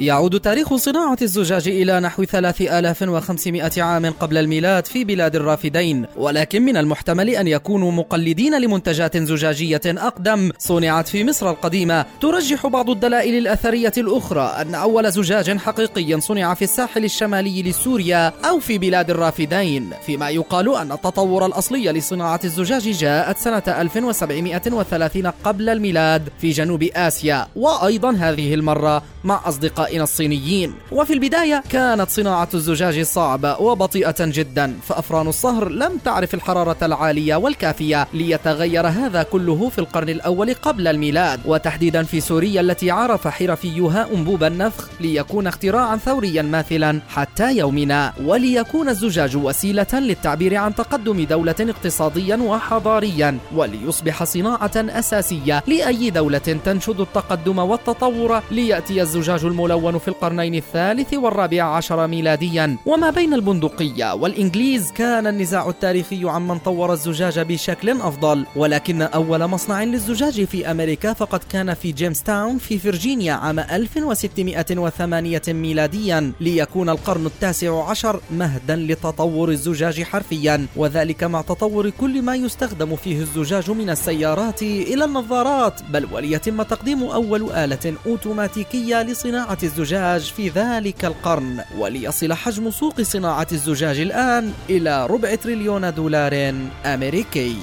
يعود تاريخ صناعة الزجاج إلى نحو 3500 عام قبل الميلاد في بلاد الرافدين. ولكن من المحتمل أن يكونوا مقلدين لمنتجات زجاجية أقدم. صنعت في مصر القديمة ترجح بعض الدلائل الأثرية الأخرى أن أول زجاج حقيقي صنع في الساحل الشمالي لسوريا أو في بلاد الرافدين. فيما يقال أن التطور الأصلي لصناعة الزجاج جاءت سنة 1730 قبل الميلاد في جنوب آسيا. وأيضا هذه المرة مع أصدقائنا الصينيين. وفي البداية كانت صناعة الزجاج صعبة وبطيئة جدا فأفران الصهر لم تعرف الحرارة العالية والكافية ليتغير هذا كله في القرن الأول قبل الميلاد. وتحديدا في سوريا التي عرف حرفيها أنبوب النفخ ليكون اختراعا ثوريا ماثلا حتى يومنا. وليكون الزجاج وسيلة للتعبير عن تقدم دولة اقتصاديا وحضاريا وليصبح صناعة أساسية لأي دولة تنشد التقدم والتطور ليأتي الزجاج الملون في القرنين الثالث والرابع عشر ميلاديا. وما بين البندقية والإنجليز كان النزاع التاريخي عن من طور الزجاج بشكل أفضل. ولكن أول مصنع للزجاج في أمريكا فقد كان في جيمس تاون في فرجينيا عام 1608 ميلاديا. ليكون القرن التاسع عشر مهدا لتطور الزجاج حرفيا. وذلك مع تطور كل ما يستخدم فيه الزجاج من السيارات إلى النظارات. بل وليتم تقديم أول آلة أوتوماتيكية لصناعة الزجاج في ذلك القرن وليصل حجم سوق صناعة الزجاج الآن إلى ربع تريليون دولار أمريكي.